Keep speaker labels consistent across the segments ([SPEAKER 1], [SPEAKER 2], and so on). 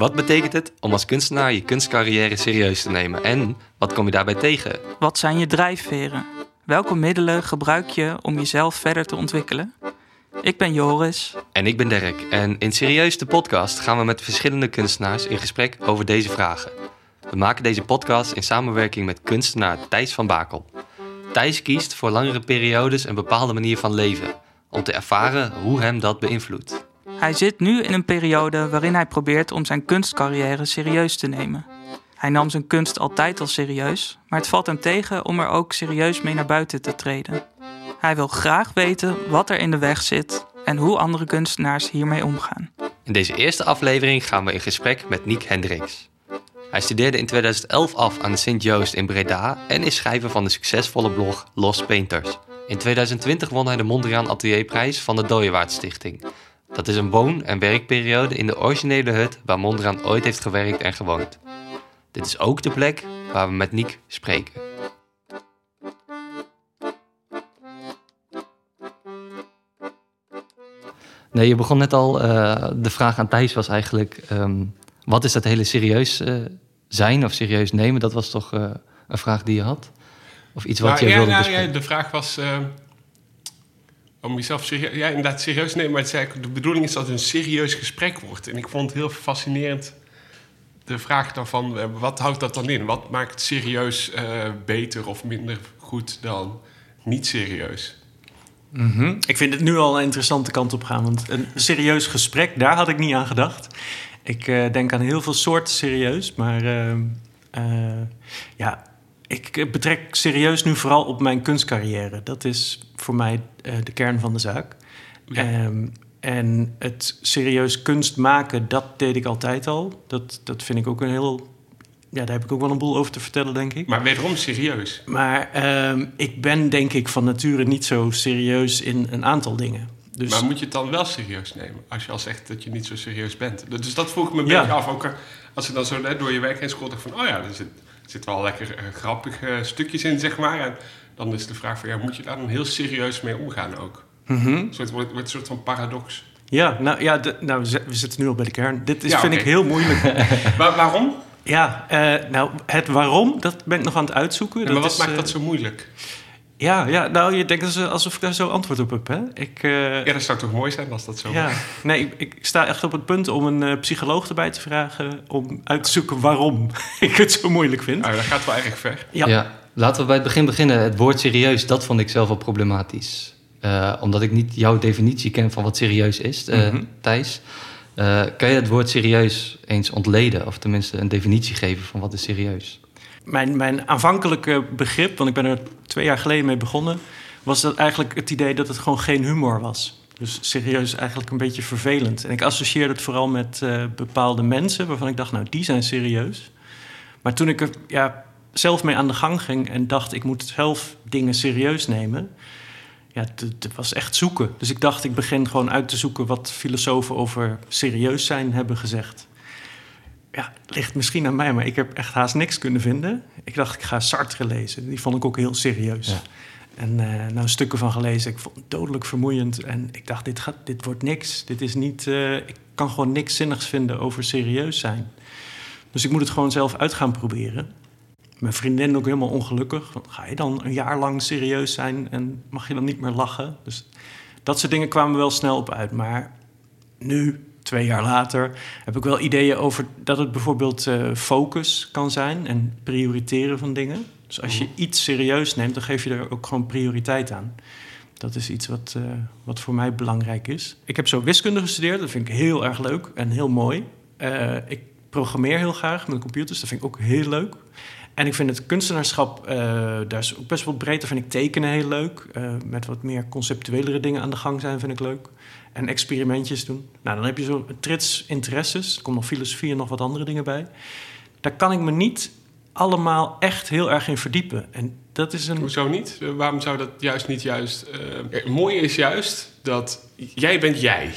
[SPEAKER 1] Wat betekent het om als kunstenaar je kunstcarrière serieus te nemen? En wat kom je daarbij tegen?
[SPEAKER 2] Wat zijn je drijfveren? Welke middelen gebruik je om jezelf verder te ontwikkelen? Ik ben Joris.
[SPEAKER 1] En ik ben Dirk. En in Serieus de podcast gaan we met verschillende kunstenaars in gesprek over deze vragen. We maken deze podcast in samenwerking met kunstenaar Thijs van Bakel. Thijs kiest voor langere periodes een bepaalde manier van leven, om te ervaren hoe hem dat beïnvloedt.
[SPEAKER 2] Hij zit nu in een periode waarin hij probeert om zijn kunstcarrière serieus te nemen. Hij nam zijn kunst altijd al serieus, maar het valt hem tegen om er ook serieus mee naar buiten te treden. Hij wil graag weten wat er in de weg zit en hoe andere kunstenaars hiermee omgaan.
[SPEAKER 1] In deze eerste aflevering gaan we in gesprek met Niek Hendricks. Hij studeerde in 2011 af aan de Sint-Joost in Breda en is schrijver van de succesvolle blog Los Painters. In 2020 won hij de Mondriaan Atelierprijs van de Dooyewaard Stichting. Dat is een woon- en werkperiode in de originele hut waar Mondriaan ooit heeft gewerkt en gewoond. Dit is ook de plek waar we met Niek spreken. Nee, je begon net al. eh, de vraag aan Thijs was eigenlijk: ehm, wat is dat hele serieus eh, zijn of serieus nemen? Dat was toch eh, een vraag die je had? Of iets wat
[SPEAKER 3] Nou,
[SPEAKER 1] je
[SPEAKER 3] ja,
[SPEAKER 1] wilde
[SPEAKER 3] nou,
[SPEAKER 1] bespreken?
[SPEAKER 3] ja, de vraag was eh, om jezelf serieus, ja, inderdaad serieus nemen. Maar het de bedoeling is dat het een serieus gesprek wordt. En ik vond het heel fascinerend de vraag daarvan, eh, wat houdt dat dan in? Wat maakt serieus eh, beter of minder goed dan niet serieus?
[SPEAKER 4] Ik vind het nu al een interessante kant op gaan. Want een serieus gesprek, daar had ik niet aan gedacht. Ik eh, denk aan heel veel soorten serieus. Maar ja, ik betrek serieus nu vooral op mijn kunstcarrière. Dat is voor mij eh, de kern van de zaak.
[SPEAKER 3] Ja.
[SPEAKER 4] Ehm, en het serieus kunst maken, dat deed ik altijd al. Dat, dat vind ik ook een heel... Ja, daar heb ik ook wel een boel over te vertellen, denk ik.
[SPEAKER 3] Maar wederom serieus.
[SPEAKER 4] Maar ehm, ik ben denk ik van nature niet zo serieus in een aantal dingen. Dus
[SPEAKER 3] Maar moet je het dan wel serieus nemen? Als je al zegt dat je niet zo serieus bent. Dus dat vroeg ik me een
[SPEAKER 4] Ja.
[SPEAKER 3] beetje af. Ook eh, als je dan zo net door je werk heen dacht van, oh ja, er zit, er zit wel lekker eh, grappige stukjes in, zeg maar. En dan is de vraag van, ja, moet je daar dan heel serieus mee omgaan ook?
[SPEAKER 4] Mhm.
[SPEAKER 3] Een soort, wordt, wordt een soort van paradox.
[SPEAKER 4] ja, nou ja, de- nou, we zi- we zitten nu al bij de kern. Dit is,
[SPEAKER 3] Ja,
[SPEAKER 4] vind ik heel moeilijk.
[SPEAKER 3] Wa- waarom?
[SPEAKER 4] ja, eh, nou, het waarom, dat ben ik nog aan het uitzoeken.
[SPEAKER 3] En maar wat
[SPEAKER 4] is,
[SPEAKER 3] maakt
[SPEAKER 4] eh,
[SPEAKER 3] dat zo moeilijk?
[SPEAKER 4] Ja, ja, nou, je denkt alsof- alsof ik daar zo antwoord op heb, hè? Ik, eh,
[SPEAKER 3] Ja, dat zou toch mooi zijn als dat zo
[SPEAKER 4] ja, nee, ik, ik sta echt op het punt om een eh, psycholoog erbij te vragen... om uit te zoeken waarom ik het zo moeilijk vind.
[SPEAKER 3] Nou, dat gaat wel erg ver.
[SPEAKER 4] Ja.
[SPEAKER 1] Ja. laten we bij het begin beginnen. Het woord serieus, dat vond ik zelf wel problematisch. Eh, omdat ik niet jouw definitie ken van wat serieus is, eh,
[SPEAKER 4] Mhm.
[SPEAKER 1] Thijs. Eh, kan je het woord serieus eens ontleden? Of tenminste een definitie geven van wat is serieus?
[SPEAKER 4] Mijn, mijn aanvankelijke begrip, want ik ben er twee jaar geleden mee begonnen, was dat eigenlijk het idee dat het gewoon geen humor was. Dus serieus eigenlijk een beetje vervelend. En ik associeerde het vooral met eh, bepaalde mensen waarvan ik dacht, nou, die zijn serieus. Maar toen ik er ja, zelf mee aan de gang ging en dacht, ik moet zelf dingen serieus nemen, ja, het- het was echt zoeken. Dus ik dacht, ik begin gewoon uit te zoeken wat filosofen over serieus zijn hebben gezegd. Ja, het ligt misschien aan mij, maar ik heb echt haast niks kunnen vinden. Ik dacht, ik ga Sartre lezen. Die vond ik ook heel serieus.
[SPEAKER 1] Ja.
[SPEAKER 4] En eh nou, stukken van gelezen. Ik vond het dodelijk vermoeiend. En ik dacht, dit, gaat, dit wordt niks. Dit is niet... eh, ik kan gewoon niks zinnigs vinden over serieus zijn. Dus ik moet het gewoon zelf uit gaan proberen. Mijn vriendin ook helemaal ongelukkig. Want Ga je dan een jaar lang serieus zijn en mag je dan niet meer lachen? Dus dat soort dingen kwamen wel snel op uit. Maar nu, twee jaar later, heb ik wel ideeën over dat het bijvoorbeeld eh, focus kan zijn en prioriteren van dingen. Dus als je iets serieus neemt, dan geef je er ook gewoon prioriteit aan. Dat is iets wat, eh, wat voor mij belangrijk is. Ik heb zo wiskunde gestudeerd, dat vind ik heel erg leuk en heel mooi. Eh, ik programmeer heel graag met computers, dat vind ik ook heel leuk. En ik vind het kunstenaarschap, eh, daar is ook best wel breed. Daar vind ik tekenen heel leuk. Eh, met wat meer conceptuelere dingen aan de gang zijn, vind ik leuk. En experimentjes doen. Nou, dan heb je zo een trits interesses. Er komt nog filosofie en nog wat andere dingen bij. Daar kan ik me niet allemaal echt heel erg in verdiepen. En dat is een...
[SPEAKER 3] Hoezo niet? Eh, Waarom zou dat juist niet juist... eh, het mooie is juist dat jij bent jij.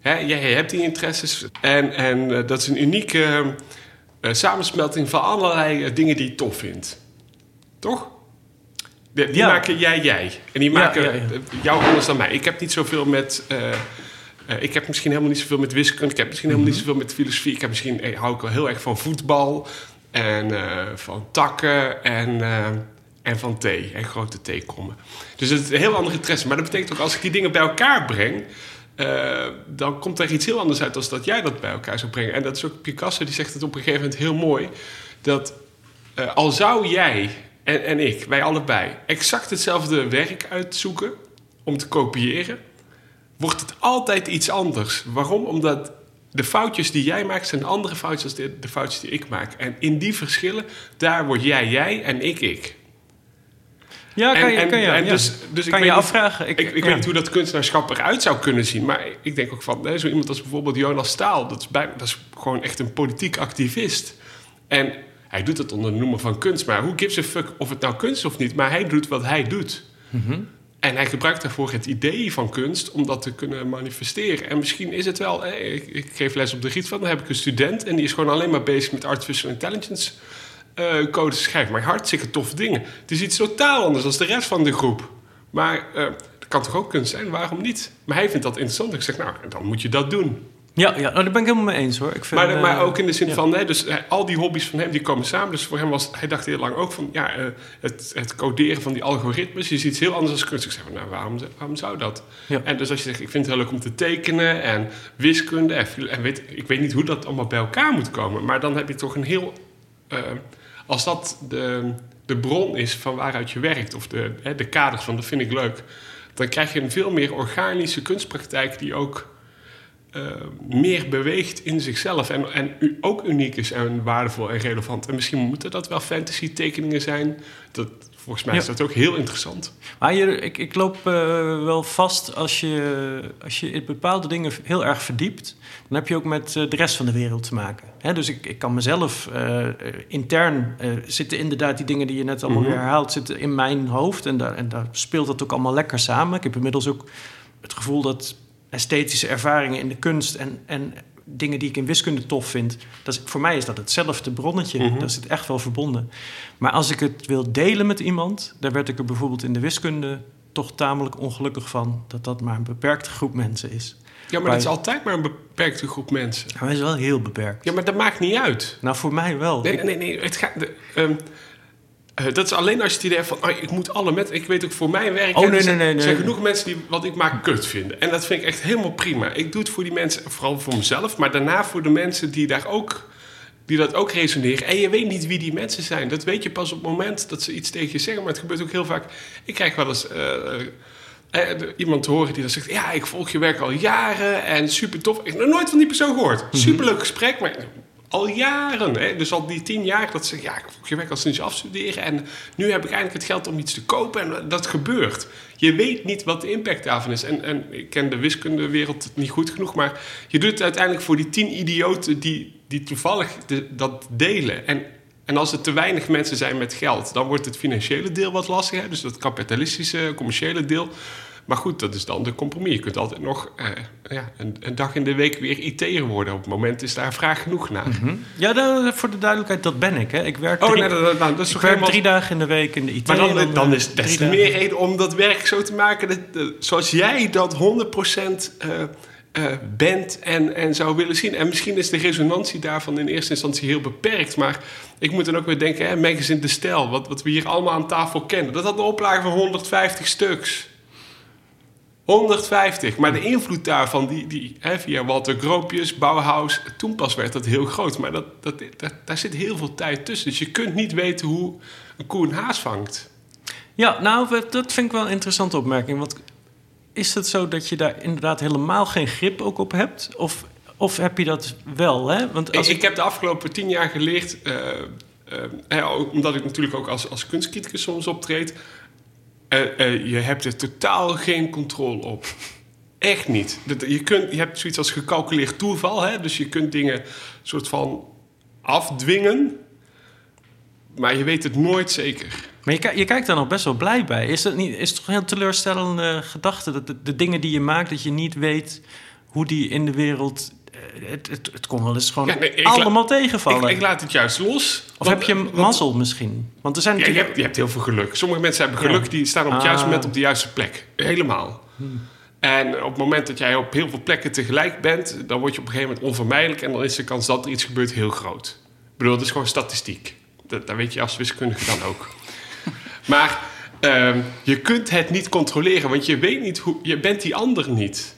[SPEAKER 3] Hè, jij hebt die interesses en, en eh, dat is een unieke eh, samensmelting van allerlei eh, dingen die je tof vindt. Toch? Die, die
[SPEAKER 4] Ja.
[SPEAKER 3] maken jij jij. En die maken
[SPEAKER 4] ja, ja.
[SPEAKER 3] eh, jou anders dan mij. Ik heb niet zoveel met... ik heb misschien helemaal niet zoveel met wiskunde. Ik heb misschien helemaal niet zoveel met filosofie. Ik heb misschien eh, hou ik wel heel erg van voetbal. En van takken. En, en van thee. En grote theekommen. Dus het is een heel andere interesse. Maar dat betekent ook als ik die dingen bij elkaar breng. Eh, dan komt er iets heel anders uit dan dat jij dat bij elkaar zou brengen. En dat is ook Picasso, die zegt het op een gegeven moment heel mooi. Dat eh, al zou jij en, en ik, wij allebei, exact hetzelfde werk uitzoeken om te kopiëren, wordt het altijd iets anders. Waarom? Omdat de foutjes die jij maakt zijn andere foutjes dan de, de foutjes die ik maak. En in die verschillen, daar word jij jij en ik ik.
[SPEAKER 4] Ja, kan je,
[SPEAKER 3] en,
[SPEAKER 4] kan je,
[SPEAKER 3] en
[SPEAKER 4] ja.
[SPEAKER 3] dus, dus ik
[SPEAKER 4] kan
[SPEAKER 3] weet
[SPEAKER 4] je
[SPEAKER 3] niet-
[SPEAKER 4] afvragen.
[SPEAKER 3] Ik, ik
[SPEAKER 4] ja.
[SPEAKER 3] weet niet hoe dat kunstenaarschap eruit zou kunnen zien. Maar ik denk ook van, hè, zo iemand als bijvoorbeeld Jonas Staal... Dat is, bij, dat is gewoon echt een politiek activist. En hij doet het onder de noemer van kunst. Maar hoe gives a fuck of het nou kunst is of niet? Maar hij doet wat hij doet. En hij gebruikt daarvoor het idee van kunst om dat te kunnen manifesteren. En misschien is het wel... ik, ik geef les op de Rietveld, dan heb ik een student... en die is gewoon alleen maar bezig met artificial intelligence... eh codes schrijven. Maar hartstikke toffe dingen. Het is iets totaal anders dan de rest van de groep. Maar eh, dat kan toch ook kunst zijn? Waarom niet? Maar hij vindt dat interessant. Ik zeg, nou, dan moet je dat doen.
[SPEAKER 4] Ja, ja nou, daar ben ik helemaal mee eens hoor. Ik vind,
[SPEAKER 3] Maar,
[SPEAKER 4] eh,
[SPEAKER 3] maar ook in de zin
[SPEAKER 4] ja.
[SPEAKER 3] van, hè, dus, eh, al die hobby's van hem die komen samen. Dus voor hem was, hij dacht heel lang ook van, ja, eh, het, het coderen van die algoritmes is iets heel anders dan kunst. Ik zeg, nou, waarom, waarom zou dat?
[SPEAKER 4] Ja.
[SPEAKER 3] En dus als je zegt, ik vind het heel leuk om te tekenen en wiskunde en, weet, ik weet niet hoe dat allemaal bij elkaar moet komen. Maar dan heb je toch een heel, eh, als dat de, de bron is van waaruit je werkt, of de, hè, de kaders van, dat vind ik leuk. Dan krijg je een veel meer organische kunstpraktijk die ook eh, meer beweegt in zichzelf. En, en ook uniek is en waardevol en relevant. En misschien moeten dat wel fantasy tekeningen zijn. Dat, volgens mij is
[SPEAKER 4] Ja.
[SPEAKER 3] dat ook heel interessant.
[SPEAKER 4] Maar je, ik, ik loop eh, wel vast als je, als je in bepaalde dingen heel erg verdiept. Dan heb je ook met eh, de rest van de wereld te maken. Hè, dus ik, ik kan mezelf eh, intern zitten inderdaad die dingen die je net allemaal
[SPEAKER 3] Mhm.
[SPEAKER 4] weer herhaalt, zitten in mijn hoofd. En daar, en daar speelt dat ook allemaal lekker samen. Ik heb inmiddels ook het gevoel dat esthetische ervaringen in de kunst en, en dingen die ik in wiskunde tof vind, dat is, voor mij is dat hetzelfde bronnetje.
[SPEAKER 3] Mhm.
[SPEAKER 4] Dat zit echt wel verbonden. Maar als ik het wil delen met iemand, daar werd ik er bijvoorbeeld in de wiskunde toch tamelijk ongelukkig van dat dat maar een beperkte groep mensen is.
[SPEAKER 3] Ja, maar
[SPEAKER 4] Bij-
[SPEAKER 3] dat is altijd maar een beperkte groep mensen.
[SPEAKER 4] Maar hij is wel heel beperkt.
[SPEAKER 3] Ja, maar dat maakt niet uit.
[SPEAKER 4] Nou, voor mij wel.
[SPEAKER 3] Nee, nee, nee. Het gaat, de, ehm, eh, dat is alleen als je het idee hebt van... ah, ik moet alle mensen... Ik weet ook voor mijn werk...
[SPEAKER 4] Oh, nee,
[SPEAKER 3] er
[SPEAKER 4] nee,
[SPEAKER 3] zijn-
[SPEAKER 4] nee,
[SPEAKER 3] Er zijn genoeg mensen die wat ik maak kut vinden. En dat vind ik echt helemaal prima. Ik doe het voor die mensen, vooral voor mezelf... maar daarna voor de mensen die daar ook... die dat ook resoneren. En je weet niet wie die mensen zijn. Dat weet je pas op het moment dat ze iets tegen je zeggen. Maar het gebeurt ook heel vaak... Ik krijg wel eens... eh, eh, iemand te horen die dan zegt... ja, ik volg je werk al jaren en super tof. Ik heb nog nooit van die persoon gehoord. Superleuk gesprek, maar al jaren. Hè? Dus al die tien jaar dat ze ja, ik je werk al sinds je afstuderen... en nu heb ik eindelijk het geld om iets te kopen. En dat gebeurt. Je weet niet wat de impact daarvan is. En, en ik ken de wiskundewereld niet goed genoeg... maar je doet het uiteindelijk voor die tien idioten... die, die toevallig dat delen. En en als er te weinig mensen zijn met geld, dan wordt het financiële deel wat lastiger. Dus dat kapitalistische, commerciële deel. Maar goed, dat is dan de compromis. Je kunt altijd nog eh, ja, een, een dag in de week weer IT'er worden. Op het moment is daar vraag genoeg naar.
[SPEAKER 4] Ja, dan- voor de duidelijkheid, dat ben ik. Hè. Ik werk,
[SPEAKER 3] Oh,
[SPEAKER 4] drie,
[SPEAKER 3] nee, dat, nou, dat is
[SPEAKER 4] ik werk
[SPEAKER 3] helemaal...
[SPEAKER 4] drie dagen in de week in de IT.
[SPEAKER 3] Maar dan, dan
[SPEAKER 4] eh,
[SPEAKER 3] is het des te meer reden om dat werk zo te maken... Dat, eh, zoals jij dat 100% eh, eh, bent en, en zou willen zien. En misschien is de resonantie daarvan in eerste instantie heel beperkt. Maar ik moet dan ook weer denken, hè, Magazine De Stijl... Wat, wat we hier allemaal aan tafel kennen. Dat had een oplage van 150 stuks. 150. Maar de invloed daarvan, die, die, hè, via Walter Groopjes, Bauhaus... toen pas werd dat heel groot. Maar dat, dat, dat, daar zit heel veel tijd tussen. Dus je kunt niet weten hoe een koe een haas vangt.
[SPEAKER 4] Ja, nou, dat vind ik wel een interessante opmerking. Want is het zo dat je daar inderdaad helemaal geen grip ook op hebt? Of, of heb je dat wel? Hè? Want als
[SPEAKER 3] Ik, ik heb de afgelopen tien jaar geleerd, eh, hè, omdat ik natuurlijk ook als, als kunstcriticus soms optreed. Eh, eh, je hebt er totaal geen controle op. Echt niet. Je, kunt, je hebt zoiets als gecalculeerd toeval. Hè? Dus je kunt dingen soort van afdwingen. Maar je weet het nooit zeker.
[SPEAKER 4] Maar je, je kijkt daar nog best wel blij bij. Is dat niet, is het toch een heel teleurstellende gedachte? Dat de, de dingen die je maakt, dat je niet weet hoe die in de wereld... Het, het, het kon wel eens gewoon
[SPEAKER 3] Ja, nee,
[SPEAKER 4] allemaal tegenvallen.
[SPEAKER 3] Ik, ik laat het juist los.
[SPEAKER 4] of
[SPEAKER 3] Want-
[SPEAKER 4] heb je
[SPEAKER 3] want-
[SPEAKER 4] mazzel misschien? Want er zijn
[SPEAKER 3] Ja, je, hebt, je hebt heel veel geluk. Sommige mensen hebben geluk,
[SPEAKER 4] Ja.
[SPEAKER 3] die staan op het juiste
[SPEAKER 4] Ah.
[SPEAKER 3] moment op de juiste plek. Helemaal. En op het moment dat jij op heel veel plekken tegelijk bent, dan word je op een gegeven moment onvermijdelijk en dan is de kans dat er iets gebeurt heel groot. Ik bedoel, dat is gewoon statistiek. Dat, dat weet je als wiskundige dan ook. maar ehm, je kunt het niet controleren, want je weet niet hoe. Je bent die ander niet.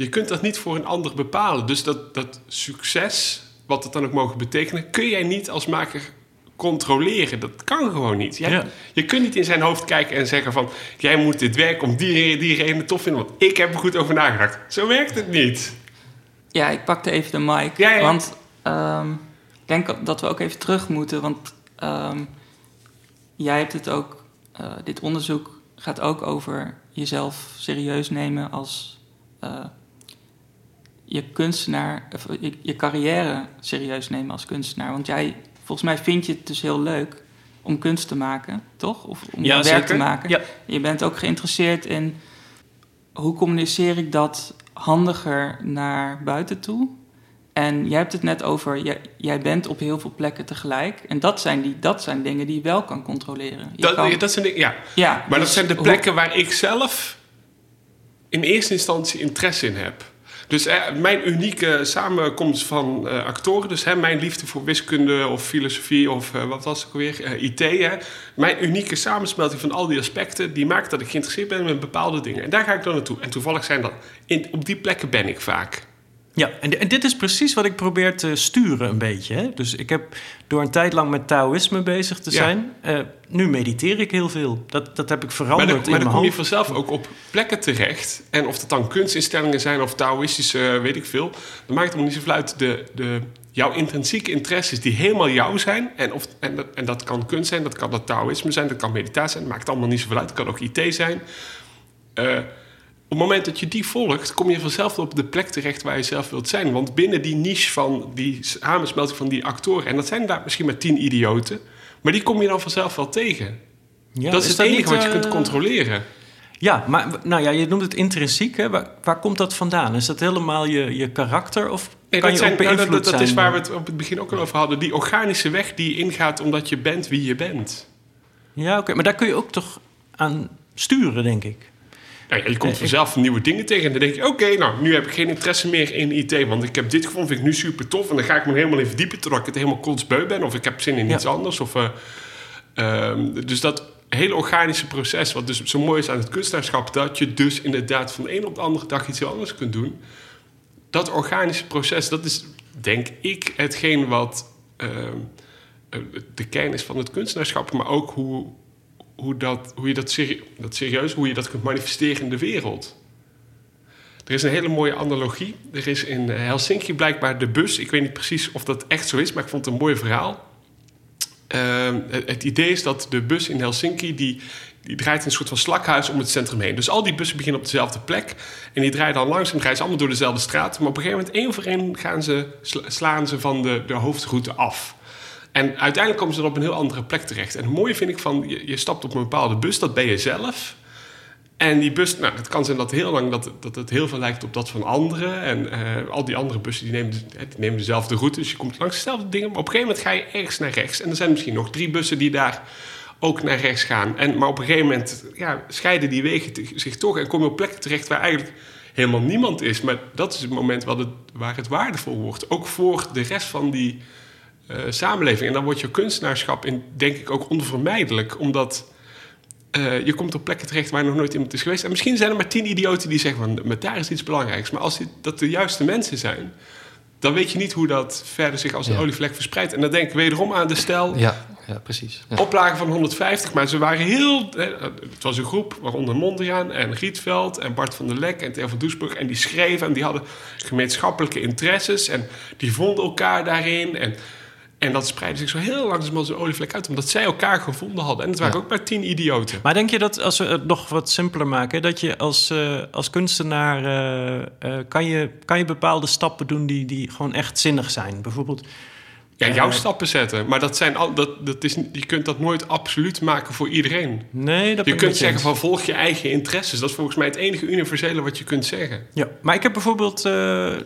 [SPEAKER 3] Je kunt dat niet voor een ander bepalen. Dus dat, dat succes, wat het dan ook mogen betekenen, kun jij niet als maker controleren. Dat kan gewoon niet. Jij-
[SPEAKER 4] Ja.
[SPEAKER 3] Je kunt niet in zijn hoofd kijken en zeggen van... jij moet dit werk om die, die reden tof vinden... want ik heb er goed over nagedacht. Zo werkt het niet.
[SPEAKER 2] Ja, ik pakte even de mic.
[SPEAKER 3] Ja, ja.
[SPEAKER 2] Want ehm, ik denk dat we ook even terug moeten. Want ehm, jij hebt het ook... eh, dit onderzoek gaat ook over jezelf serieus nemen als... eh, je kunstenaar... Je, je carrière serieus nemen als kunstenaar. Want jij... Volgens mij vind je het dus heel leuk om kunst te maken, toch? Of om
[SPEAKER 4] Ja,
[SPEAKER 2] werk
[SPEAKER 4] zeker.
[SPEAKER 2] te maken.
[SPEAKER 4] Ja.
[SPEAKER 2] Je bent ook geïnteresseerd in hoe communiceer ik dat handiger naar buiten toe? En jij hebt het net over, jij, jij bent op heel veel plekken tegelijk. En dat zijn, die, dat zijn dingen die je wel kan controleren. Je
[SPEAKER 3] Dat,
[SPEAKER 2] kan-
[SPEAKER 3] dat zijn de, ja.
[SPEAKER 2] ja,
[SPEAKER 3] Maar dat
[SPEAKER 2] dus
[SPEAKER 3] zijn de
[SPEAKER 2] hoe-
[SPEAKER 3] plekken waar ik zelf in eerste instantie interesse in heb. Dus eh, mijn unieke samenkomst van eh, actoren, dus mijn liefde voor wiskunde of filosofie of eh, wat was het ook weer, eh, IT. Hè, mijn unieke samensmelting van al die aspecten, die maakt dat ik geïnteresseerd ben in bepaalde dingen. En daar ga ik dan naartoe. En toevallig zijn dat, in, op die plekken ben ik vaak.
[SPEAKER 4] Ja, en, en dit is precies wat ik probeer te sturen een beetje. Hè? Dus ik heb door een tijd lang met Taoïsme bezig te
[SPEAKER 3] Ja.
[SPEAKER 4] zijn. eh, nu mediteer ik heel veel. Dat, dat heb ik
[SPEAKER 3] Maar
[SPEAKER 4] veranderd
[SPEAKER 3] dan,
[SPEAKER 4] in
[SPEAKER 3] maar
[SPEAKER 4] mijn
[SPEAKER 3] dan kom je vanzelf ook op plekken terecht. En of dat dan kunstinstellingen zijn of Taoïstische, eh, weet ik veel. Dan maakt het allemaal niet zoveel uit. De, de, jouw intrinsieke interesses die helemaal jou zijn. En, of, en, dat, en dat kan kunst zijn, dat kan dat Taoïsme zijn, dat kan meditatie zijn. Dat maakt allemaal niet zoveel uit. Dat kan ook IT zijn. Eh, op het moment dat je die volgt, kom je vanzelf op de plek terecht waar je zelf wilt zijn. Want binnen die niche van die samensmelting van die actoren... en dat zijn daar misschien maar tien idioten... maar die kom je dan vanzelf wel tegen.
[SPEAKER 4] Ja,
[SPEAKER 3] dat is, het enige
[SPEAKER 4] niet,
[SPEAKER 3] wat je
[SPEAKER 4] eh,
[SPEAKER 3] kunt controleren.
[SPEAKER 4] Ja, maar nou ja, je noemt het intrinsiek. Hè? Waar, waar komt dat vandaan? Is dat helemaal je, je karakter? Of
[SPEAKER 3] Nee,
[SPEAKER 4] kan
[SPEAKER 3] dat
[SPEAKER 4] je
[SPEAKER 3] zijn,
[SPEAKER 4] ook
[SPEAKER 3] nou,
[SPEAKER 4] beïnvloed
[SPEAKER 3] dat, dat is waar we het op het begin ook al over hadden. Die organische weg die je ingaat omdat je bent wie je bent.
[SPEAKER 4] Ja, oké. Maar daar kun je ook toch aan sturen, denk ik.
[SPEAKER 3] Nou ja, je komt
[SPEAKER 4] Eh,
[SPEAKER 3] vanzelf nieuwe dingen tegen. En dan denk je, oké, nou, nu heb ik geen interesse meer in IT. Want ik heb dit gevonden, vind ik nu super tof. En dan ga ik me helemaal in verdiepen totdat ik het helemaal kotsbeu ben. Of ik heb zin in
[SPEAKER 4] Ja.
[SPEAKER 3] iets anders. Of, eh, ehm, dus dat hele organische proces, wat dus zo mooi is aan het kunstenaarschap... dat je dus inderdaad van de een op de andere dag iets heel anders kunt doen. Dat organische proces, dat is denk ik hetgeen wat ehm, eh, de kern is van het kunstenaarschap. Maar ook hoe, hoe, dat, hoe je dat, dat serieus, hoe je dat kunt manifesteren in de wereld. Er is een hele mooie analogie. Er is in Helsinki blijkbaar de bus. Ik weet niet precies of dat echt zo is, maar ik vond het een mooi verhaal. Ehm, het, idee is dat de bus in Helsinki... Die, die draait in een soort van slakhuis om het centrum heen. Dus al die bussen beginnen op dezelfde plek. En die draaien dan langzaam, draaien ze allemaal door dezelfde straat. Maar op een gegeven moment, één voor één, gaan ze, sla- slaan ze van de, de hoofdroute af. En uiteindelijk komen ze dan op een heel andere plek terecht. En het mooie vind ik van, je, je stapt op een bepaalde bus, dat ben je zelf. En die bus, nou, het kan zijn dat heel lang dat, dat het heel veel lijkt op dat van anderen. En eh, al die andere bussen die nemen, die nemen dezelfde route. Dus je komt langs dezelfde dingen. Maar op een gegeven moment ga je ergens naar rechts. En er zijn misschien nog drie bussen die daar ook naar rechts gaan. En, maar op een gegeven moment ja, scheiden die wegen zich toch. En kom je op plekken terecht waar eigenlijk helemaal niemand is. Maar dat is het moment het, waar het waardevol wordt. Ook voor de rest van die eh, samenleving. En dan wordt je kunstenaarschap in, denk ik ook onvermijdelijk. Omdat eh, je komt op plekken terecht waar nog nooit iemand is geweest. En misschien zijn er maar tien idioten die zeggen van... maar daar is iets belangrijks. Maar als die, dat de juiste mensen zijn... dan weet je niet hoe dat verder zich als een
[SPEAKER 1] Ja.
[SPEAKER 3] olievlek verspreidt. En dan denk ik wederom aan de stel...
[SPEAKER 1] Ja, ja precies. Ja.
[SPEAKER 3] Oplagen van 150, maar ze waren heel... eh, Het was een groep, waaronder Mondriaan en Rietveld en Bart van der Lek en Theo van Doesburg. En die schreven en die hadden gemeenschappelijke interesses. En die vonden elkaar daarin. En, en dat spreidde zich zo heel langzaam als een olievlek uit. Omdat zij elkaar gevonden hadden. En het waren
[SPEAKER 1] Ja.
[SPEAKER 3] ook maar tien idioten.
[SPEAKER 4] Maar denk je dat, als we het nog wat simpeler maken... dat je als, eh, als kunstenaar... eh, eh, kan, je, kan je bepaalde stappen doen die, die gewoon echt zinnig zijn? Bijvoorbeeld...
[SPEAKER 3] Ja, jouw
[SPEAKER 4] Eh,
[SPEAKER 3] stappen zetten. Maar dat zijn al, dat, dat is, je kunt dat nooit absoluut maken voor iedereen.
[SPEAKER 4] Nee, dat
[SPEAKER 3] Je kunt zeggen
[SPEAKER 4] eens.
[SPEAKER 3] van volg je eigen interesses. Dat is volgens mij het enige universele wat je kunt zeggen.
[SPEAKER 4] Ja, maar ik heb bijvoorbeeld eh,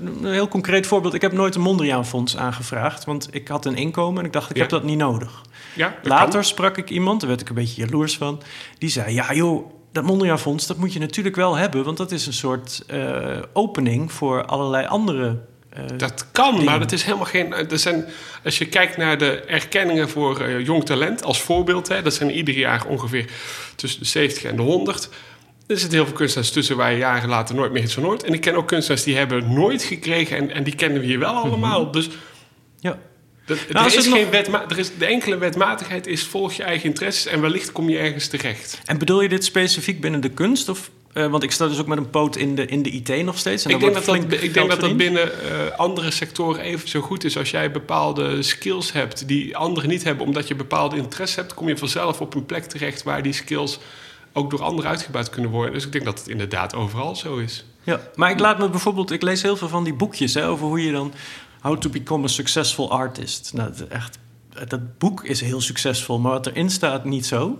[SPEAKER 4] een heel concreet voorbeeld. Ik heb nooit een Mondriaan-fonds aangevraagd, want ik had een inkomen en ik dacht, ik
[SPEAKER 3] Ja.
[SPEAKER 4] heb dat niet nodig.
[SPEAKER 3] Ja,
[SPEAKER 4] Later
[SPEAKER 3] kan.
[SPEAKER 4] sprak ik iemand, daar werd ik een beetje jaloers van, die zei: Ja, joh, dat Mondriaan Fonds, dat moet je natuurlijk wel hebben, want dat is een soort eh, opening voor allerlei andere. Eh,
[SPEAKER 3] Dat kan, maar dat is helemaal geen. Er zijn, als je kijkt naar de erkenningen voor eh, jong talent als voorbeeld, hè, dat zijn ieder jaar ongeveer tussen de 70 en de 100. Er zitten heel veel kunstenaars tussen waar je jaren later nooit meer iets van hoort. En ik ken ook kunstenaars die hebben nooit gekregen en, en die kennen we hier wel allemaal. Dus
[SPEAKER 4] ja.
[SPEAKER 3] dat,
[SPEAKER 4] Nou,
[SPEAKER 3] er is geen
[SPEAKER 4] nog-
[SPEAKER 3] wetma er is, de enkele wetmatigheid is volg je eigen interesses en wellicht kom je ergens terecht.
[SPEAKER 4] En bedoel je dit specifiek binnen de kunst? Of, eh, want ik sta dus ook met een poot in de, in de IT nog steeds. En
[SPEAKER 3] Ik denk, dat dat, ik denk dat dat binnen eh, andere sectoren even zo goed is. Als jij bepaalde skills hebt die anderen niet hebben, omdat je bepaalde interesse hebt, kom je vanzelf op een plek terecht waar die skills ook door anderen uitgebuit kunnen worden. Dus ik denk dat het inderdaad overal zo is.
[SPEAKER 4] Ja, maar ik laat me bijvoorbeeld, ik lees heel veel van die boekjes hè, over hoe je dan how to become a successful artist. Nou, echt, dat boek is heel succesvol, maar wat erin staat niet zo.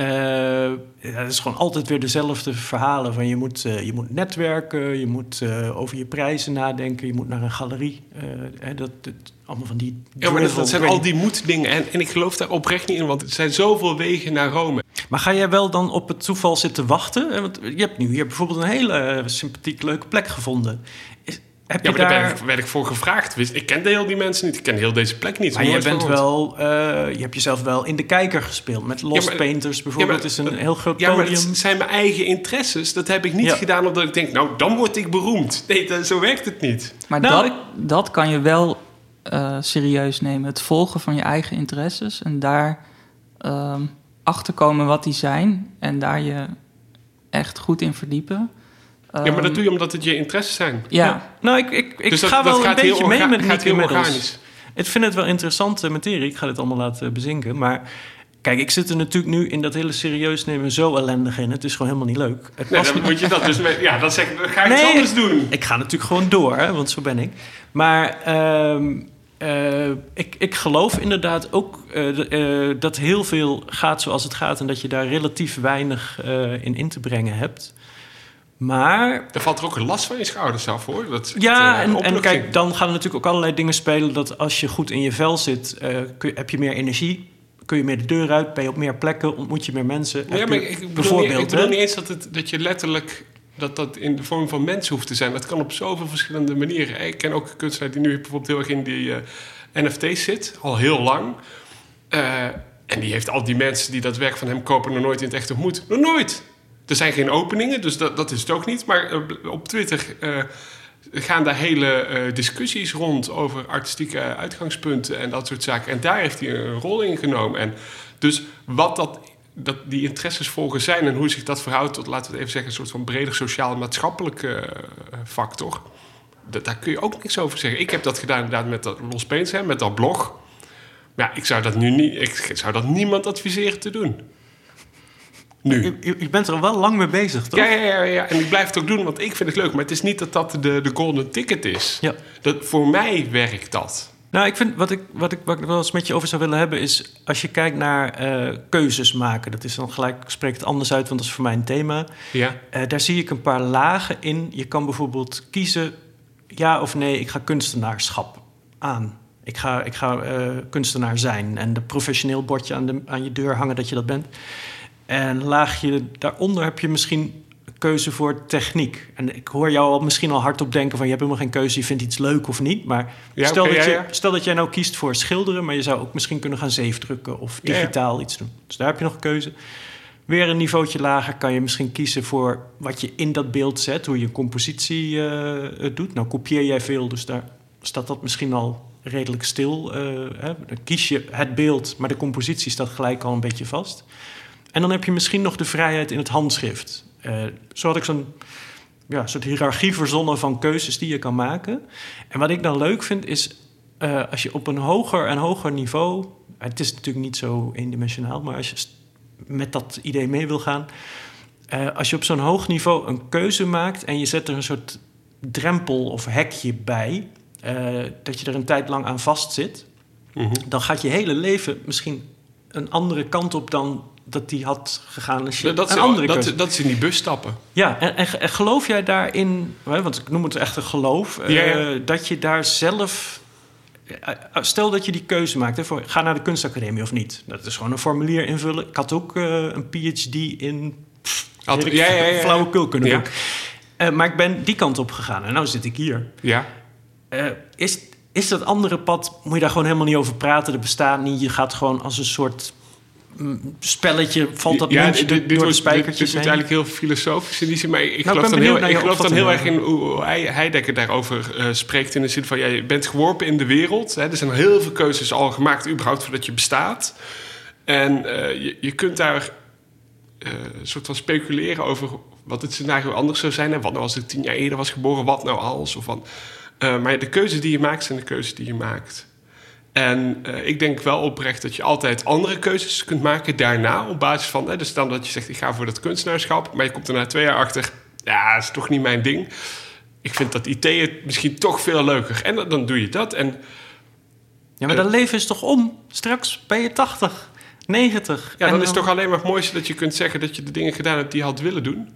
[SPEAKER 4] Eh, ja, het is gewoon altijd weer dezelfde verhalen van je moet, eh, je moet netwerken, je moet eh, over je prijzen nadenken, je moet naar een galerie. eh, hè, dat, dat, allemaal van die.
[SPEAKER 3] Ja, maar dat, zijn al die moeddingen. En, en ik geloof daar oprecht niet in, want er zijn zoveel wegen naar Rome.
[SPEAKER 4] Maar ga jij wel dan op het toeval zitten wachten? Eh, Want je hebt nu hier bijvoorbeeld een hele eh, sympathiek leuke plek gevonden. Is, heb
[SPEAKER 3] Ja,
[SPEAKER 4] je
[SPEAKER 3] maar daar
[SPEAKER 4] daar...
[SPEAKER 3] werd ik, werd ik voor gevraagd. Ik kende heel die mensen niet. Ik ken heel deze plek niet.
[SPEAKER 4] Maar je bent wel, eh, je hebt jezelf wel in de kijker gespeeld. Met Lost
[SPEAKER 3] maar-
[SPEAKER 4] Painters bijvoorbeeld
[SPEAKER 3] ja, maar-
[SPEAKER 4] is een heel groot
[SPEAKER 3] Ja, maar
[SPEAKER 4] podium.
[SPEAKER 3] het zijn mijn eigen interesses. Dat heb ik niet
[SPEAKER 4] Ja.
[SPEAKER 3] gedaan omdat ik denk, nou, dan word ik beroemd. Nee, dat- zo werkt het niet.
[SPEAKER 2] Maar
[SPEAKER 4] Nou,
[SPEAKER 2] dat, dat kan je wel eh, serieus nemen. Het volgen van je eigen interesses en daar ehm achterkomen wat die zijn en daar je echt goed in verdiepen.
[SPEAKER 3] Ja, maar dat doe je omdat het je interesses zijn.
[SPEAKER 2] Ja,
[SPEAKER 4] Nou, ik, ik, ik
[SPEAKER 3] Dus dat-
[SPEAKER 4] ga wel een beetje mee met
[SPEAKER 3] gaat
[SPEAKER 4] Nick
[SPEAKER 3] heel organisch.
[SPEAKER 4] Ik vind het wel interessante materie. Ik ga dit allemaal laten bezinken. Maar kijk, ik zit er natuurlijk nu in dat hele serieus nemen zo ellendig in. Het is gewoon helemaal niet leuk. Het
[SPEAKER 3] Nee, dan moet je dat dus met... Ja, dan, zeg, dan ga je iets anders doen.
[SPEAKER 4] Ik ga natuurlijk gewoon door, hè, want zo ben ik. Maar ehm, eh, ik, ik geloof inderdaad ook eh, eh, dat heel veel gaat zoals het gaat... en dat je daar relatief weinig in in te brengen hebt. Maar
[SPEAKER 3] Er valt er ook een last van je schouders af, hoor. Dat
[SPEAKER 4] ja,
[SPEAKER 3] eh,
[SPEAKER 4] en, kijk, dan gaan er natuurlijk ook allerlei dingen spelen... dat als je goed in je vel zit, eh, kun heb je meer energie... kun je meer de deur uit, ben je op meer plekken... ontmoet je meer mensen.
[SPEAKER 3] Ja, maar
[SPEAKER 4] je-
[SPEAKER 3] ik bedoel,
[SPEAKER 4] bijvoorbeeld,
[SPEAKER 3] niet, ik bedoel
[SPEAKER 4] hè?
[SPEAKER 3] niet eens dat, het, dat je letterlijk... dat dat in de vorm van mens hoeft te zijn. Dat kan op zoveel verschillende manieren. Ik ken ook een kunstenaar die nu bijvoorbeeld heel erg in die eh, NFT's zit. Al heel lang. En die heeft al die mensen die dat werk van hem kopen... nog nooit in het echt ontmoet. Nog nooit! Er zijn geen openingen, dus dat, dat is het ook niet. Maar eh, op Twitter... eh, gaan daar hele eh, discussies rond over artistieke uitgangspunten en dat soort zaken. En daar heeft hij een rol in genomen. En dus wat dat, dat die interesses volgen zijn en hoe zich dat verhoudt tot, laten we het even zeggen, een soort van breder sociaal-maatschappelijke factor. Daar kun je ook niks over zeggen. Ik heb dat gedaan inderdaad met dat Los hè, met dat blog. Maar ja, ik zou dat nu niet, ik zou dat niemand adviseren te doen. Nu.
[SPEAKER 4] Je, je- je bent er wel lang mee bezig, toch?
[SPEAKER 3] Ja, ja, ja, ja, en ik blijf het ook doen, want ik vind het leuk. Maar het is niet dat dat de, de golden ticket is.
[SPEAKER 4] Ja.
[SPEAKER 3] Dat, voor mij werkt dat.
[SPEAKER 4] Nou, ik vind wat ik, wat ik, wat ik wel eens met je over zou willen hebben is als je kijkt naar eh, keuzes maken. Dat is dan gelijk, ik spreek het anders uit, want dat is voor mij een thema.
[SPEAKER 3] Ja.
[SPEAKER 4] Eh, daar zie ik een paar lagen in. Je kan bijvoorbeeld kiezen ja of nee, ik ga kunstenaarschap aan. Ik ga, ik ga eh, kunstenaar zijn en de professioneel bordje aan, de, aan je deur hangen dat je dat bent. En laagje daaronder heb je misschien keuze voor techniek. En ik hoor jou al misschien al hardop denken van... je hebt helemaal geen keuze, je vindt iets leuk of niet. Maar
[SPEAKER 3] Ja,
[SPEAKER 4] stel, dat
[SPEAKER 3] ja,
[SPEAKER 4] je, stel dat jij nou kiest voor schilderen... maar je zou ook misschien kunnen gaan zeefdrukken of digitaal iets doen. Dus daar heb je nog een keuze. Weer een niveautje lager kan je misschien kiezen voor wat je in dat beeld zet... hoe je compositie het doet. Nou kopieer jij veel, dus daar staat dat misschien al redelijk stil. eh, hè. Dan kies je het beeld, maar de compositie staat gelijk al een beetje vast... En dan heb je misschien nog de vrijheid in het handschrift. Eh, zo had ik zo'n ja, soort hiërarchie verzonnen van keuzes die je kan maken. En wat ik dan leuk vind is, eh, als je op een hoger en hoger niveau... Het is natuurlijk niet zo eendimensionaal, maar als je met dat idee mee wil gaan... eh, als je op zo'n hoog niveau een keuze maakt en je zet er een soort drempel of hekje bij... dat je er een tijd lang aan vastzit
[SPEAKER 3] Mhm.
[SPEAKER 4] dan gaat je hele leven misschien een andere kant op dan dat die had gegaan als je
[SPEAKER 3] Dat,
[SPEAKER 4] een andere
[SPEAKER 3] dat, dat is in die bus stappen.
[SPEAKER 4] Ja, en, en, en geloof jij daarin, want ik noem het echt een geloof, eh,
[SPEAKER 3] Ja,
[SPEAKER 4] dat je daar zelf. eh, eh, Stel dat je die keuze maakt, hè, voor, ga naar de kunstacademie of niet. Dat is gewoon een formulier invullen. Ik had ook eh, een PhD in. pff, ik,
[SPEAKER 3] ja,
[SPEAKER 4] flauwekul kunnen
[SPEAKER 3] Ja.
[SPEAKER 4] doen. Eh, maar ik ben die kant op gegaan en nu zit ik hier.
[SPEAKER 3] Ja.
[SPEAKER 4] Is, is dat andere pad, moet je daar gewoon helemaal niet over praten. Dat bestaat niet. Je gaat gewoon als een soort spelletje, valt dat
[SPEAKER 3] ja,
[SPEAKER 4] door
[SPEAKER 3] dit
[SPEAKER 4] de spijkertjes
[SPEAKER 3] dit wordt
[SPEAKER 4] heen.
[SPEAKER 3] eigenlijk heel filosofisch in die zin. Maar ik
[SPEAKER 4] ik
[SPEAKER 3] geloof dan heel, ik geloof dan heel erg in hoe Heidegger daarover eh, spreekt. In de zin van, ja, je bent geworpen in de wereld. Hè, er zijn heel veel keuzes al gemaakt, überhaupt voordat je bestaat. En eh, je, je kunt daar een soort van speculeren over wat het scenario anders zou zijn. En wat nou als ik tien jaar eerder was geboren, wat nou als? Of. Eh, maar de keuzes die je maakt, zijn de keuzes die je maakt. En eh, ik denk wel oprecht dat je altijd andere keuzes kunt maken daarna. Op basis van, hè, dus dan dat je zegt, ik ga voor dat kunstenaarschap. Maar je komt er na twee jaar achter, ja, dat is toch niet mijn ding. Ik vind dat IT het misschien toch veel leuker. En dan, doe je dat. En
[SPEAKER 4] Ja, maar dat leven is toch om? Straks ben je 80, 90.
[SPEAKER 3] ja, dan is het toch alleen maar het mooiste dat je kunt zeggen... dat je de dingen gedaan hebt die je had willen doen.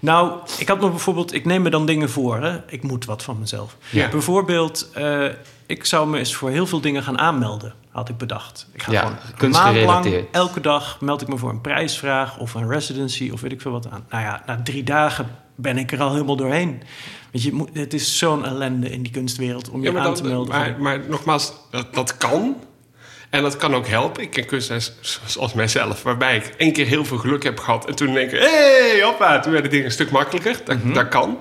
[SPEAKER 4] Nou, ik had me bijvoorbeeld... Ik neem me dan dingen voor, hè. Ik moet wat van mezelf.
[SPEAKER 3] Ja.
[SPEAKER 4] Bijvoorbeeld, eh, ik zou me eens voor heel veel dingen gaan aanmelden, had ik bedacht. Ik ga
[SPEAKER 1] Ja,
[SPEAKER 4] gewoon een maand lang,
[SPEAKER 1] kunstgerelateerd.
[SPEAKER 4] elke dag meld ik me voor een prijsvraag of een residency of weet ik veel wat aan. Nou ja, na drie dagen ben ik er al helemaal doorheen. Want je moet, het is zo'n ellende in die kunstwereld om je
[SPEAKER 3] Ja,
[SPEAKER 4] aan
[SPEAKER 3] dan-
[SPEAKER 4] te melden.
[SPEAKER 3] maar, maar nogmaals, dat, dat kan. En dat kan ook helpen. Ik ken kunstenaars zoals mijzelf... waarbij ik één keer heel veel geluk heb gehad... en toen één keer, hé, hey, hoppa, toen werden dingen een stuk makkelijker. Dat,
[SPEAKER 4] Mhm.
[SPEAKER 3] dat kan.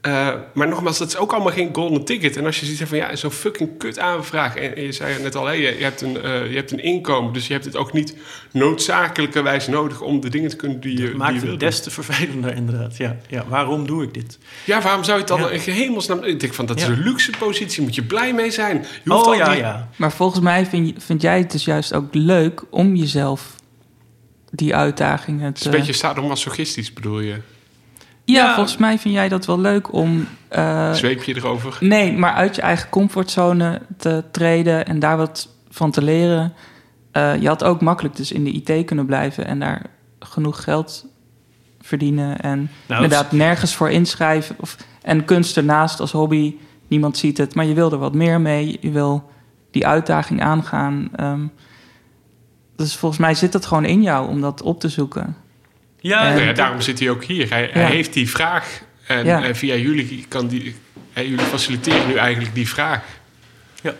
[SPEAKER 3] Eh, maar nogmaals, dat is ook allemaal geen golden ticket. En als je ziet van, ja, zo'n fucking kut aanvraag... en, en je zei net al, hé, je, je, hebt een, eh, je hebt een inkomen... dus je hebt het ook niet noodzakelijkerwijs nodig... om de dingen te kunnen die je, die je
[SPEAKER 4] maakt het des te vervelender inderdaad. Ja, ja, waarom doe ik dit?
[SPEAKER 3] Ja, waarom zou je het dan
[SPEAKER 4] Ja.
[SPEAKER 3] in hemelsnaam... Ik denk van, dat is
[SPEAKER 4] Ja.
[SPEAKER 3] een luxe positie, moet je blij mee zijn. Je hoeft
[SPEAKER 4] Oh
[SPEAKER 3] al
[SPEAKER 4] ja,
[SPEAKER 3] die-
[SPEAKER 4] ja.
[SPEAKER 2] Maar volgens mij vind, je- vind jij het dus juist ook leuk om jezelf die uitdagingen
[SPEAKER 3] Het is
[SPEAKER 2] te...
[SPEAKER 3] een beetje sadomasochistisch, bedoel je?
[SPEAKER 2] Ja,
[SPEAKER 4] Ja.
[SPEAKER 2] volgens mij vind jij dat wel leuk om... eh,
[SPEAKER 3] Zweep je erover?
[SPEAKER 2] nee, maar uit je eigen comfortzone te treden en daar wat van te leren. Eh, je had ook makkelijk dus in de IT kunnen blijven en daar genoeg geld verdienen. En
[SPEAKER 4] Nou,
[SPEAKER 2] inderdaad nergens voor inschrijven. Of, en kunst ernaast als hobby. Niemand ziet het, maar je wil er wat meer mee. Je wil die uitdaging aangaan. Ehm, dus volgens mij zit het gewoon in jou om dat op te zoeken.
[SPEAKER 4] Ja,
[SPEAKER 2] En-
[SPEAKER 3] Nou ja, daarom zit hij ook hier. Hij, hij
[SPEAKER 2] Ja.
[SPEAKER 3] heeft die vraag. En,
[SPEAKER 2] Ja.
[SPEAKER 3] en via jullie kan die... hè, jullie faciliteren nu eigenlijk die vraag.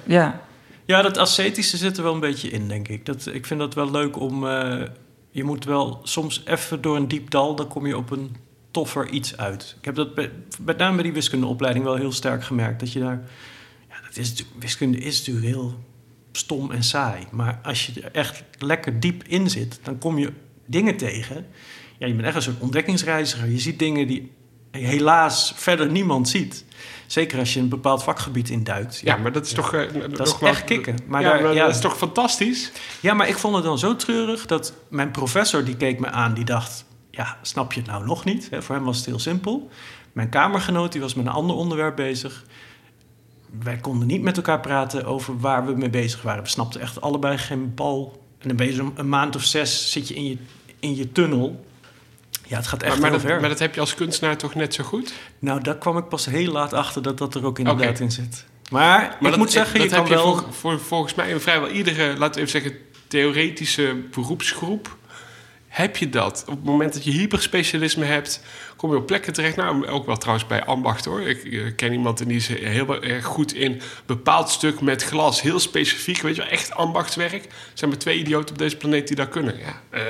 [SPEAKER 2] Ja,
[SPEAKER 4] Ja, dat ascetische zit er wel een beetje in, denk ik. Dat, ik vind dat wel leuk om... eh, je moet wel soms even door een diep dal... dan kom je op een toffer iets uit. Ik heb dat bij, met name bij die wiskundeopleiding wel heel sterk gemerkt. Dat je daar... Ja, dat is, wiskunde is natuurlijk heel stom en saai. Maar als je er echt lekker diep in zit... dan kom je dingen tegen. Ja, je bent echt een soort ontdekkingsreiziger. Je ziet dingen die helaas verder niemand ziet. Zeker als je een bepaald vakgebied induikt.
[SPEAKER 3] Ja, maar dat is toch... eh,
[SPEAKER 4] Dat is echt kicken. Maar
[SPEAKER 3] ja,
[SPEAKER 4] daar-
[SPEAKER 3] maar
[SPEAKER 4] ja.
[SPEAKER 3] dat is toch fantastisch?
[SPEAKER 4] Ja, maar ik vond het dan zo treurig dat mijn professor die keek me aan, die dacht: ja, snap je het nou nog niet? Voor hem was het heel simpel. Mijn kamergenoot die was met een ander onderwerp bezig. Wij konden niet met elkaar praten over waar we mee bezig waren. We snapten echt allebei geen bal. En dan ben je zo'n een maand of zes zit je in je, in je tunnel. Ja, het gaat echt
[SPEAKER 3] Maar, maar,
[SPEAKER 4] heel
[SPEAKER 3] dat,
[SPEAKER 4] ver.
[SPEAKER 3] maar dat heb je als kunstenaar toch net zo goed?
[SPEAKER 4] Nou, daar kwam ik pas heel laat achter dat dat er ook inderdaad in zit. Maar,
[SPEAKER 3] Maar
[SPEAKER 4] ik
[SPEAKER 3] dat,
[SPEAKER 4] moet zeggen,
[SPEAKER 3] dat
[SPEAKER 4] je
[SPEAKER 3] heb
[SPEAKER 4] kan
[SPEAKER 3] je
[SPEAKER 4] wel...
[SPEAKER 3] voor, voor, volgens mij in vrijwel iedere, laten we even zeggen, theoretische beroepsgroep. Heb je dat? Op het moment dat je hyperspecialisme hebt, kom je op plekken terecht. Nou, ook wel trouwens bij ambacht hoor. Ik eh, ken iemand en die is heel erg goed in bepaald stuk met glas. Heel specifiek, weet je wel, echt ambachtswerk. Er zijn maar twee idioten op deze planeet die dat kunnen. Ja, eh,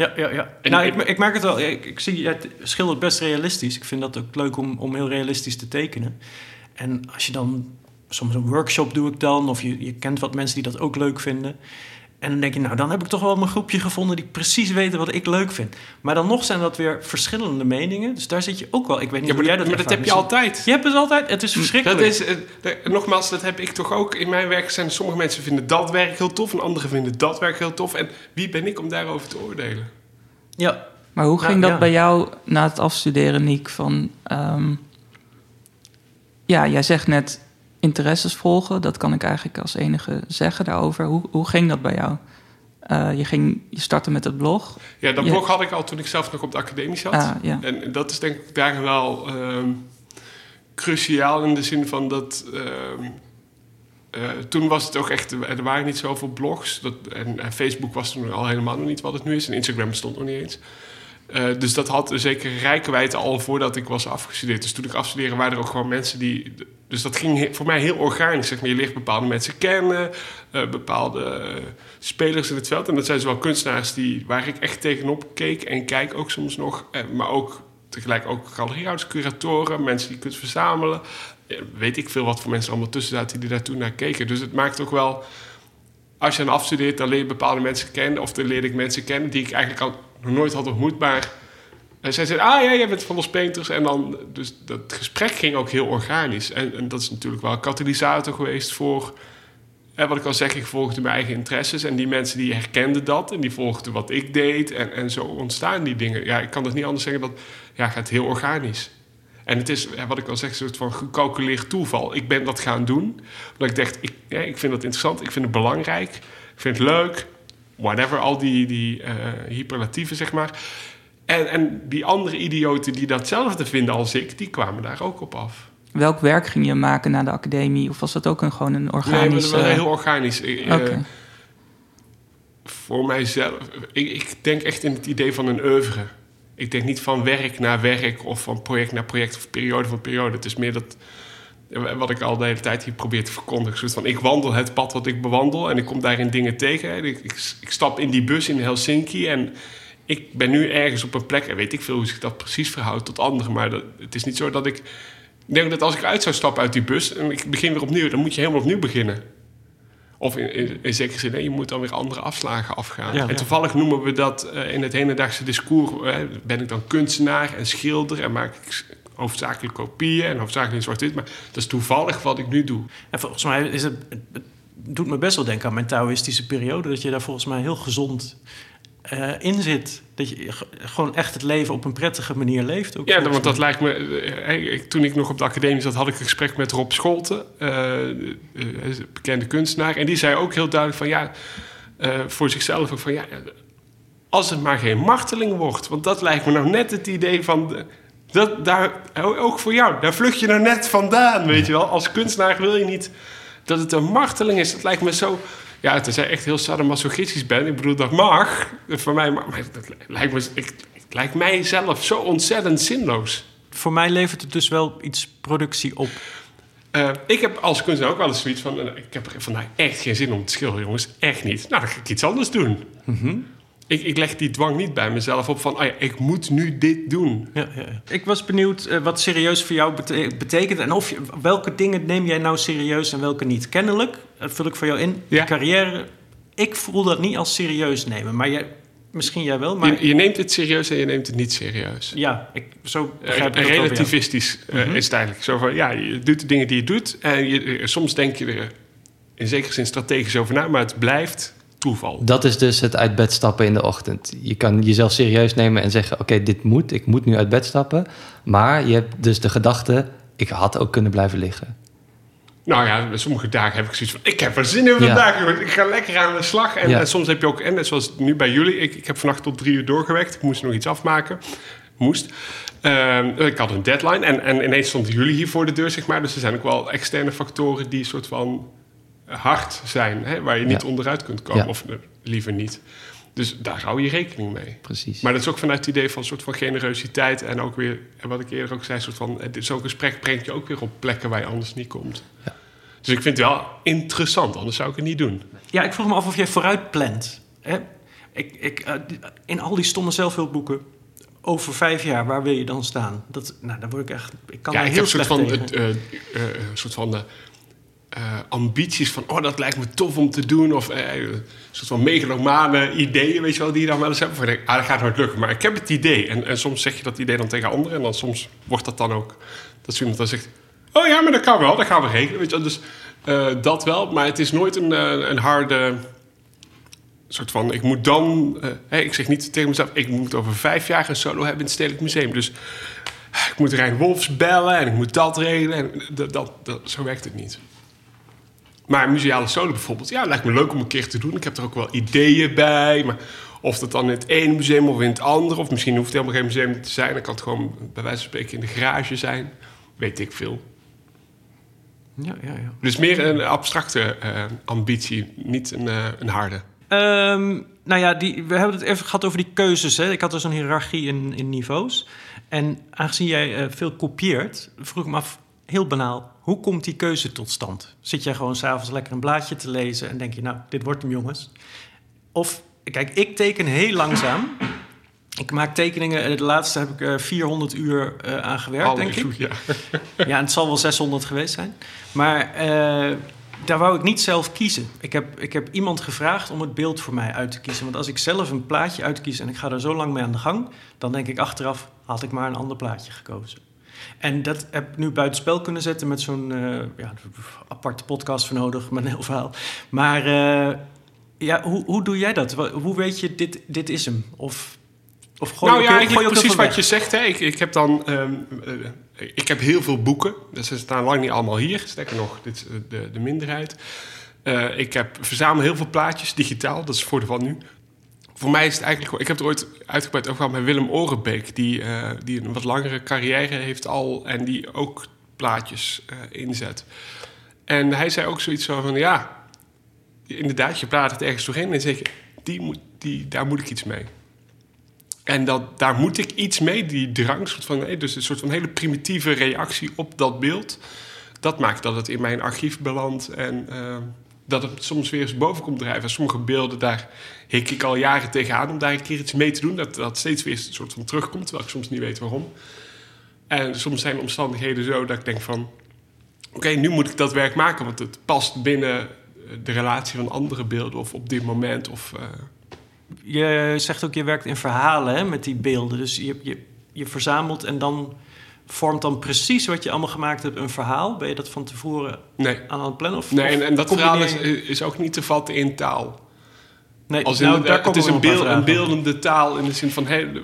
[SPEAKER 4] Ja, ja, ja.
[SPEAKER 3] En
[SPEAKER 4] nou,
[SPEAKER 3] ik-
[SPEAKER 4] ik, merk het wel. Ik, ik zie het schildert best realistisch. Ik vind dat ook leuk om, om heel realistisch te tekenen. En als je dan soms een workshop doe ik dan, of je, je kent wat mensen die dat ook leuk vinden. En dan denk je, nou, dan heb ik toch wel mijn groepje gevonden die precies weten wat ik leuk vind. Maar dan nog zijn dat weer verschillende meningen. Dus daar zit je ook wel. Ik weet niet
[SPEAKER 3] ja maar
[SPEAKER 4] hoe jij
[SPEAKER 3] dat, maar dat heb je altijd.
[SPEAKER 4] Je hebt het altijd. Het is verschrikkelijk.
[SPEAKER 3] Dat is, eh, de- nogmaals, dat heb ik toch ook in mijn werk. Zijn sommige mensen vinden dat werk heel tof en anderen vinden dat werk heel tof. En wie ben ik om daarover te oordelen?
[SPEAKER 4] Ja.
[SPEAKER 2] maar hoe
[SPEAKER 4] Nou,
[SPEAKER 2] ging dat
[SPEAKER 4] ja.
[SPEAKER 2] bij jou na het afstuderen, Niek? Van, ehm, ja, jij zegt net interesses volgen. Dat kan ik eigenlijk als enige zeggen daarover. Hoe, hoe ging dat bij jou? Eh, je, ging, je startte met het blog.
[SPEAKER 3] Ja, dat blog had ik al toen ik zelf nog op de academie zat.
[SPEAKER 2] Ah, ja.
[SPEAKER 3] En dat is denk ik daar wel ehm, cruciaal in de zin van dat... ehm, eh, toen was het ook echt... Er waren niet zoveel blogs. Dat, en, en Facebook was toen al helemaal nog niet wat het nu is. En Instagram bestond nog niet eens. Eh, dus dat had een zekere rijkwijde al voordat ik was afgestudeerd. Dus toen ik afstudeerde waren er ook gewoon mensen die... Dus dat ging voor mij heel organisch. Zeg maar. Je leert bepaalde mensen kennen, eh, bepaalde eh, spelers in het veld. En dat zijn zowel kunstenaars die, waar ik echt tegenop keek en kijk ook soms nog. Maar ook tegelijk ook galeriehouders, curatoren, mensen die je kunt verzamelen. Weet ik veel wat voor mensen allemaal tussen zaten die daar toen naar keken. Dus het maakt ook wel... Als je dan afstudeert, dan leer je bepaalde mensen kennen. Of dan leerde ik mensen kennen die ik eigenlijk al nog nooit had ontmoet. Maar en zij zei, ah ja, jij bent van Los Painters. En dan, dus dat gesprek ging ook heel organisch. En, en dat is natuurlijk wel een katalysator geweest voor... En wat ik al zeg, ik volgde mijn eigen interesses. En die mensen die herkenden dat. En die volgden wat ik deed. En, en zo ontstaan die dingen. Ja, ik kan het niet anders zeggen dan... Ja, gaat heel organisch. En het is, wat ik al zeg, een soort van gecalculeerd toeval. Ik ben dat gaan doen. Omdat ik dacht, ik, ja, ik vind dat interessant. Ik vind het belangrijk. Ik vind het leuk. Whatever, al die, die eh hyperlatieven, zeg maar. En, en die andere idioten die datzelfde vinden als ik... die kwamen daar ook op af.
[SPEAKER 2] Welk werk ging je maken na de academie? Of was dat ook een, gewoon een
[SPEAKER 3] Nee,
[SPEAKER 2] organisch...
[SPEAKER 3] dat was
[SPEAKER 2] eh,
[SPEAKER 3] heel organisch. Eh, voor mijzelf... Ik, ik denk echt in het idee van een oeuvre. Ik denk niet van werk naar werk... of van project naar project of periode voor periode. Het is meer dat... Wat ik al de hele tijd hier probeer te verkondigen. Van, ik wandel het pad wat ik bewandel... en ik kom daarin dingen tegen. Ik, ik, ik stap in die bus in Helsinki... en ik ben nu ergens op een plek... en weet ik veel hoe zich dat precies verhoudt tot anderen... maar dat, het is niet zo dat ik... Ik denk dat als ik uit zou stappen uit die bus... en ik begin weer opnieuw... dan moet je helemaal opnieuw beginnen. Of in, in, in zekere zin, nee, je moet dan weer andere afslagen afgaan.
[SPEAKER 4] Ja,
[SPEAKER 3] en
[SPEAKER 4] ja.
[SPEAKER 3] toevallig noemen we dat eh, in het hedendaagse discours... eh, ben ik dan kunstenaar en schilder... en maak ik hoofdzakelijk kopieën en hoofdzakelijk in zwart-wit. Maar dat is toevallig wat ik nu doe.
[SPEAKER 4] En volgens mij is het, het doet me best wel denken aan mijn Taoïstische periode. Dat je daar volgens mij heel gezond eh, in zit. Dat je gewoon echt het leven op een prettige manier leeft. Ook
[SPEAKER 3] Ja, want dat lijkt me... eh, ik- toen ik nog op de academie zat, had ik een gesprek met Rob Scholten. eh, eh, bekende kunstenaar. En die zei ook heel duidelijk van ja... eh, voor zichzelf ook van ja... Als het maar geen marteling wordt. Want dat lijkt me nou net het idee van... dat, daar, ook voor jou, daar vlucht je nou net vandaan, weet je wel. Als kunstenaar wil je niet dat het een marteling is. Dat lijkt me zo... Ja, het is echt heel sadomasochistisch ben. Ik bedoel, dat mag. Voor mij, maar, maar dat lijkt, me, ik, het lijkt mij zelf zo ontzettend zinloos.
[SPEAKER 4] Voor mij levert het dus wel iets productie op.
[SPEAKER 3] Eh, ik heb als kunstenaar ook wel eens zoiets van... eh, ik heb vandaag echt geen zin om te schilderen, jongens. Echt niet. Nou, dan ga ik iets anders doen. Ik, ik leg die dwang niet bij mezelf op van... Oh ja, ik moet nu dit doen.
[SPEAKER 4] Ja, ja. ja. Ik was benieuwd eh, wat serieus voor jou bete- betekent. En of je, welke dingen neem jij nou serieus en welke niet. Kennelijk, dat vul ik voor jou in,
[SPEAKER 3] Ja.
[SPEAKER 4] je carrière... Ik voel dat niet als serieus nemen. Maar jij, misschien jij wel, maar...
[SPEAKER 3] Je, je neemt het serieus en je neemt het niet serieus.
[SPEAKER 4] Ja, ik, zo
[SPEAKER 3] Eh,
[SPEAKER 4] begrijp ik
[SPEAKER 3] relativistisch eh, is het eigenlijk. Zo van, ja, je doet de dingen die je doet. En je, soms denk je er in zekere zin strategisch over na. Maar het blijft toeval.
[SPEAKER 1] Dat is dus het uit bed stappen in de ochtend. Je kan jezelf serieus nemen en zeggen: Oké, dit moet, ik moet nu uit bed stappen. Maar je hebt dus de gedachte: Ik had ook kunnen blijven liggen.
[SPEAKER 3] Nou ja, sommige dagen heb ik zoiets van... Ik heb er zin in
[SPEAKER 1] Ja.
[SPEAKER 3] vandaag. jongens. Ik ga lekker aan de slag. En,
[SPEAKER 1] Ja.
[SPEAKER 3] en soms heb je ook... En net zoals nu bij jullie. Ik, ik heb vannacht tot drie uur doorgewerkt. Ik moest nog iets afmaken. Moest. Ehm, ik had een deadline. En, en ineens stonden jullie hier voor de deur, zeg maar. Dus er zijn ook wel externe factoren die soort van hard zijn. Hè, waar je niet
[SPEAKER 1] Ja.
[SPEAKER 3] onderuit kunt komen.
[SPEAKER 1] Ja.
[SPEAKER 3] Of eh, liever niet. Dus daar hou je rekening mee.
[SPEAKER 1] Precies.
[SPEAKER 3] Maar dat is ook vanuit het idee van een soort van generositeit. En ook weer, en wat ik eerder ook zei, soort van, eh, zo'n gesprek brengt je ook weer op plekken waar je anders niet komt.
[SPEAKER 1] Ja.
[SPEAKER 3] Dus ik vind het wel interessant, anders zou ik het niet doen.
[SPEAKER 4] Ja, ik vroeg me af of jij vooruit plant. Hè? Ik, ik, eh, in al die stomme zelfhulpboeken... over vijf jaar, waar wil je dan staan? Dat, nou, daar word ik echt... Ik kan
[SPEAKER 3] ja,
[SPEAKER 4] daar
[SPEAKER 3] ik
[SPEAKER 4] heel
[SPEAKER 3] heb een soort
[SPEAKER 4] slecht
[SPEAKER 3] van,
[SPEAKER 4] tegen.
[SPEAKER 3] eh, eh, eh, een soort van eh, ambities van, oh, dat lijkt me tof om te doen. Of eh, een soort van megalomane ideeën, weet je wel, die je dan wel eens hebt. Je denkt, ah, dat gaat nooit lukken. Maar ik heb het idee. En, en soms zeg je dat idee dan tegen anderen. En dan soms wordt dat dan ook, dat iemand dan zegt, oh ja, maar dat kan wel, dat gaan we regelen. Weet je. Dus eh, dat wel, maar het is nooit een, een harde soort van, ik moet dan... ik zeg niet tegen mezelf, ik moet over vijf jaar een solo hebben in het Stedelijk Museum. Dus ik moet Rijn Wolfs bellen en ik moet dat regelen. En dat, dat- zo werkt het niet. Maar museale solo bijvoorbeeld, ja, lijkt me leuk om een keer te doen. Ik heb er ook wel ideeën bij, maar of dat dan in het ene museum of in het andere... of misschien hoeft het helemaal geen museum te zijn... dan kan het gewoon bij wijze van spreken in de garage zijn. Weet ik veel.
[SPEAKER 4] Ja, ja, ja.
[SPEAKER 3] Dus meer een abstracte eh, ambitie, niet een, eh, een harde.
[SPEAKER 4] Ehm, nou ja, die, we hebben het even gehad over die keuzes. Hè. Ik had dus een hiërarchie in, in niveaus. En aangezien jij eh, veel kopieert, vroeg ik me af, heel banaal, hoe komt die keuze tot stand? Zit jij gewoon s'avonds lekker een blaadje te lezen en denk je, nou, dit wordt hem, jongens? Of, kijk, ik teken heel langzaam. Ik maak tekeningen, eh, de laatste heb ik er 400 uur uh, aan gewerkt, denk ik.
[SPEAKER 3] Ja.
[SPEAKER 4] ja, en het zal wel 600 geweest zijn. Maar uh, daar wou ik niet zelf kiezen. Ik heb, ik heb iemand gevraagd om het beeld voor mij uit te kiezen. Want als ik zelf een plaatje uitkies en ik ga er zo lang mee aan de gang, dan denk ik achteraf, had ik maar een ander plaatje gekozen. En dat heb ik nu buitenspel kunnen zetten met zo'n uh, ja, aparte podcast voor nodig, met een heel verhaal. Maar uh, ja, hoe, hoe doe jij dat? Hoe weet je, dit, dit is hem? Of, of gooi
[SPEAKER 3] nou ja,
[SPEAKER 4] gooi
[SPEAKER 3] precies wat je zegt. Hè. Ik, ik heb dan... Um, uh, ik heb heel veel boeken. Dus ze staan lang niet allemaal hier. Sterker nog, dit is de, de minderheid. Uh, ik heb, verzamel heel veel plaatjes, digitaal. Dat is het voordeel van nu. Voor mij is het eigenlijk... Ik heb er ooit uitgebreid over gehad met Willem Orenbeek... Die, uh, die een wat langere carrière heeft al... en die ook plaatjes uh, inzet. En hij zei ook zoiets van... ja, inderdaad, je plaat het ergens doorheen... en zeg je, die moet, die, daar moet ik iets mee. En dat, daar moet ik iets mee, die drang, soort van, dus een soort van hele primitieve reactie op dat beeld. Dat maakt dat het in mijn archief belandt en uh, dat het soms weer eens boven komt drijven. En sommige beelden, daar hik ik al jaren tegenaan om daar een keer iets mee te doen. Dat dat steeds weer een soort van terugkomt, terwijl ik soms niet weet waarom. En soms zijn de omstandigheden zo dat ik denk van... Oké, nu moet ik dat werk maken, want het past binnen de relatie van andere beelden of op dit moment of... Uh,
[SPEAKER 4] je zegt ook, je werkt in verhalen hè, met die beelden. Dus je, je, je verzamelt en dan vormt dan precies wat je allemaal gemaakt hebt een verhaal. Ben je dat van tevoren
[SPEAKER 3] nee.
[SPEAKER 4] aan het plannen? Of,
[SPEAKER 3] nee,
[SPEAKER 4] of
[SPEAKER 3] en, en dat verhaal is, is ook niet te vatten in taal.
[SPEAKER 4] Nee,
[SPEAKER 3] als
[SPEAKER 4] nou,
[SPEAKER 3] in
[SPEAKER 4] daar
[SPEAKER 3] het is een, beeld, een
[SPEAKER 4] beeld.
[SPEAKER 3] beeldende taal in de zin van... Hey, de,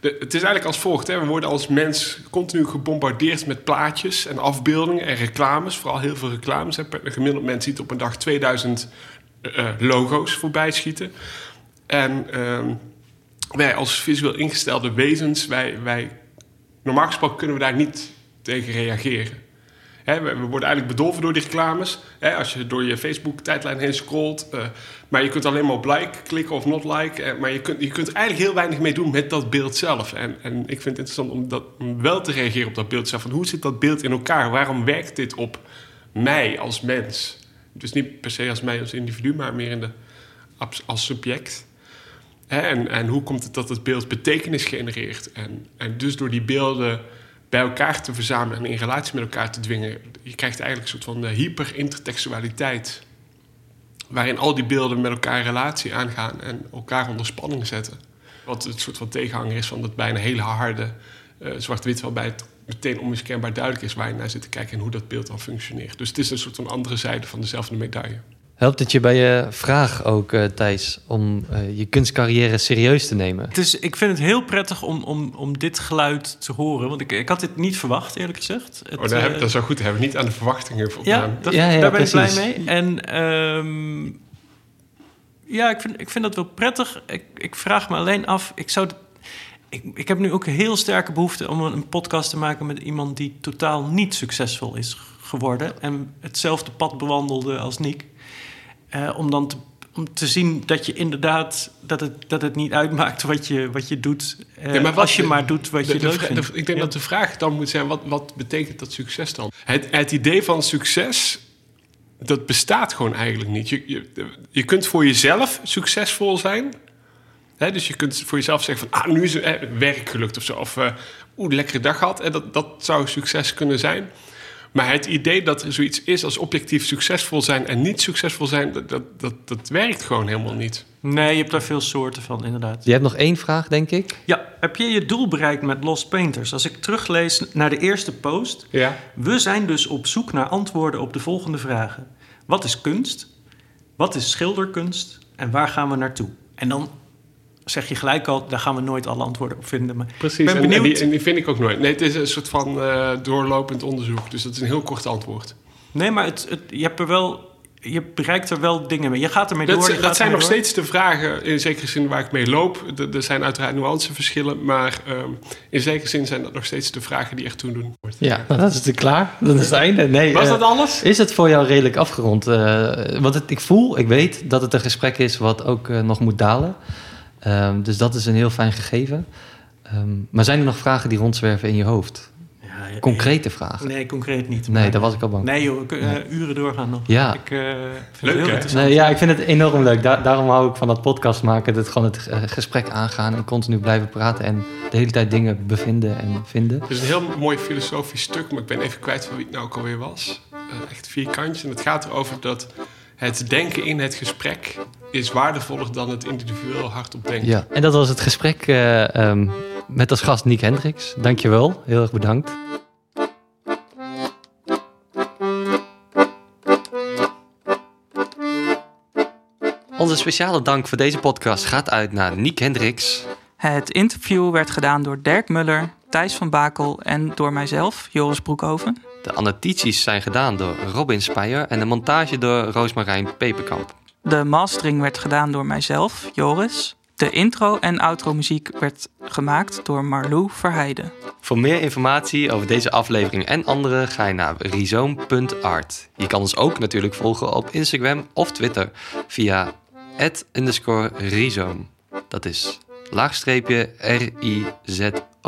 [SPEAKER 3] de, het is eigenlijk als volgt. Hè. We worden als mens continu gebombardeerd met plaatjes en afbeeldingen en reclames. Vooral heel veel reclames. Hè. Een gemiddeld mens ziet op een dag 2000 uh, logo's voorbij schieten. En uh, wij als visueel ingestelde wezens, wij, wij, normaal gesproken kunnen we daar niet tegen reageren. We, worden eigenlijk bedolven door die reclames. Als je door je Facebook-tijdlijn heen scrolt. Uh, maar je kunt alleen maar op like klikken of not like. Uh, maar je kunt, je kunt eigenlijk heel weinig mee doen met dat beeld zelf. En, en ik vind het interessant om, dat, wel te reageren op dat beeld zelf. Van hoe zit dat beeld in elkaar? Waarom werkt dit op mij als mens? Dus niet per se als mij als individu, maar meer in de, als subject. En, en hoe komt het dat het beeld betekenis genereert? En, en dus door die beelden bij elkaar te verzamelen en in relatie met elkaar te dwingen, je krijgt eigenlijk een soort van hyperintertextualiteit. Waarin al die beelden met elkaar relatie aangaan en elkaar onder spanning zetten. Wat het soort van tegenhanger is van dat bijna hele harde uh, zwart-wit, waarbij het meteen onmiskenbaar duidelijk is waar je naar zit te kijken en hoe dat beeld dan functioneert. Dus het is een soort van andere zijde van dezelfde medaille.
[SPEAKER 1] Helpt het je bij je vraag ook, uh, Thijs, om uh, je kunstcarrière serieus te nemen?
[SPEAKER 4] Het is, ik vind het heel prettig om, om, om dit geluid te horen. Want ik, ik had dit niet verwacht, eerlijk gezegd. Het,
[SPEAKER 3] oh, dat, heb, dat is wel goed. Hebben we niet aan de verwachtingen
[SPEAKER 4] voldaan. Ja, dat, ja, ja, daar ben ik blij mee. En um, ja, ik vind, ik vind dat wel prettig. Ik, ik vraag me alleen af... Ik, zou, ik, ik heb nu ook een heel sterke behoefte om een podcast te maken... met iemand die totaal niet succesvol is geworden... en hetzelfde pad bewandelde als Nick... Uh, om dan te, om te zien dat je inderdaad dat het, dat het niet uitmaakt wat je, wat je doet. Uh, ja, maar wat, als je maar doet wat
[SPEAKER 3] de,
[SPEAKER 4] je
[SPEAKER 3] de,
[SPEAKER 4] leuk vindt.
[SPEAKER 3] Ik denk ja. dat de vraag dan moet zijn: wat, wat betekent dat succes dan? Het, het idee van succes. Dat bestaat gewoon eigenlijk niet. Je, je, je kunt voor jezelf succesvol zijn. Dus je kunt voor jezelf zeggen van... ah, nu is het werk gelukt of zo. Of uh, oeh, lekkere dag gehad. En dat, dat zou succes kunnen zijn. Maar het idee dat er zoiets is als objectief succesvol zijn en niet succesvol zijn, dat, dat, dat, dat werkt gewoon helemaal niet.
[SPEAKER 4] Nee, je hebt daar veel soorten van, inderdaad.
[SPEAKER 1] Je hebt nog één vraag, denk ik.
[SPEAKER 4] Ja, heb je je doel bereikt met Lost Painters? Als ik teruglees naar de eerste post.
[SPEAKER 3] Ja.
[SPEAKER 4] We zijn dus op zoek naar antwoorden op de volgende vragen. Wat is kunst? Wat is schilderkunst? En waar gaan we naartoe? En dan zeg je gelijk al, daar gaan we nooit alle antwoorden op vinden. Maar
[SPEAKER 3] Precies, ben benieuwd... en, die, en, die, vind ik ook nooit. Nee, het is een soort van uh, doorlopend onderzoek. Dus dat is een heel kort antwoord.
[SPEAKER 4] Nee, maar het, het, je hebt er wel... je bereikt er wel dingen mee. Je gaat ermee
[SPEAKER 3] Dat,
[SPEAKER 4] door.
[SPEAKER 3] dat zijn nog
[SPEAKER 4] door.
[SPEAKER 3] steeds de vragen, in zekere zin, waar ik mee loop. Er- zijn uiteraard nuanceverschillen, maar ehm, in zekere zin zijn dat nog steeds de vragen die echt toen doen.
[SPEAKER 1] Ja, nou, dat is het klaar. Dat is het einde. Nee,
[SPEAKER 3] Was
[SPEAKER 1] eh,
[SPEAKER 3] dat alles?
[SPEAKER 1] Is het voor jou redelijk afgerond? Eh, want het, ik voel, ik weet dat het een gesprek is wat ook eh, nog moet dalen. Ehm, dus dat is een heel fijn gegeven. Ehm, maar zijn er nog vragen die rondzwerven in je hoofd?
[SPEAKER 4] Ja, ja,
[SPEAKER 1] Concrete vragen?
[SPEAKER 4] Nee, concreet niet.
[SPEAKER 1] Nee, daar was ik al bang.
[SPEAKER 4] Nee joh, we kunnen eh, uren doorgaan nog.
[SPEAKER 1] Ja.
[SPEAKER 4] Ik eh, vind
[SPEAKER 3] Leuk,
[SPEAKER 4] het heel
[SPEAKER 3] hè?
[SPEAKER 4] interessant.
[SPEAKER 1] Nee, ja, ik vind het enorm leuk. Da- daarom hou ik van dat podcast maken. Dat gewoon het eh, gesprek aangaan en continu blijven praten. En de hele tijd dingen bevinden en vinden.
[SPEAKER 3] Het is een heel mooi filosofisch stuk, maar ik ben even kwijt van wie het nou ook alweer was. Echt vierkantje. En het gaat erover dat het denken in het gesprek is waardevoller dan het individueel hardop denken.
[SPEAKER 1] Ja. En dat was het gesprek eh, ehm, met als gast Nick Hendricks. Dankjewel, heel erg bedankt. Onze speciale dank voor deze podcast gaat uit naar Nick Hendricks.
[SPEAKER 2] Het interview werd gedaan door Dirk Muller, Thijs van Bakel en door mijzelf, Joris Broekhoven.
[SPEAKER 1] De annotaties zijn gedaan door Robin Speyer en de montage door Roosmarijn Peperkamp.
[SPEAKER 2] De mastering werd gedaan door mijzelf, Joris. De intro en outro muziek werd gemaakt door Marlou Verheijden.
[SPEAKER 1] Voor meer informatie over deze aflevering en andere ga je naar rhizoom.art. Je kan ons ook natuurlijk volgen op Instagram of Twitter via @rhizoom. Dat is laagstreepje R-I-Z-O-O-M.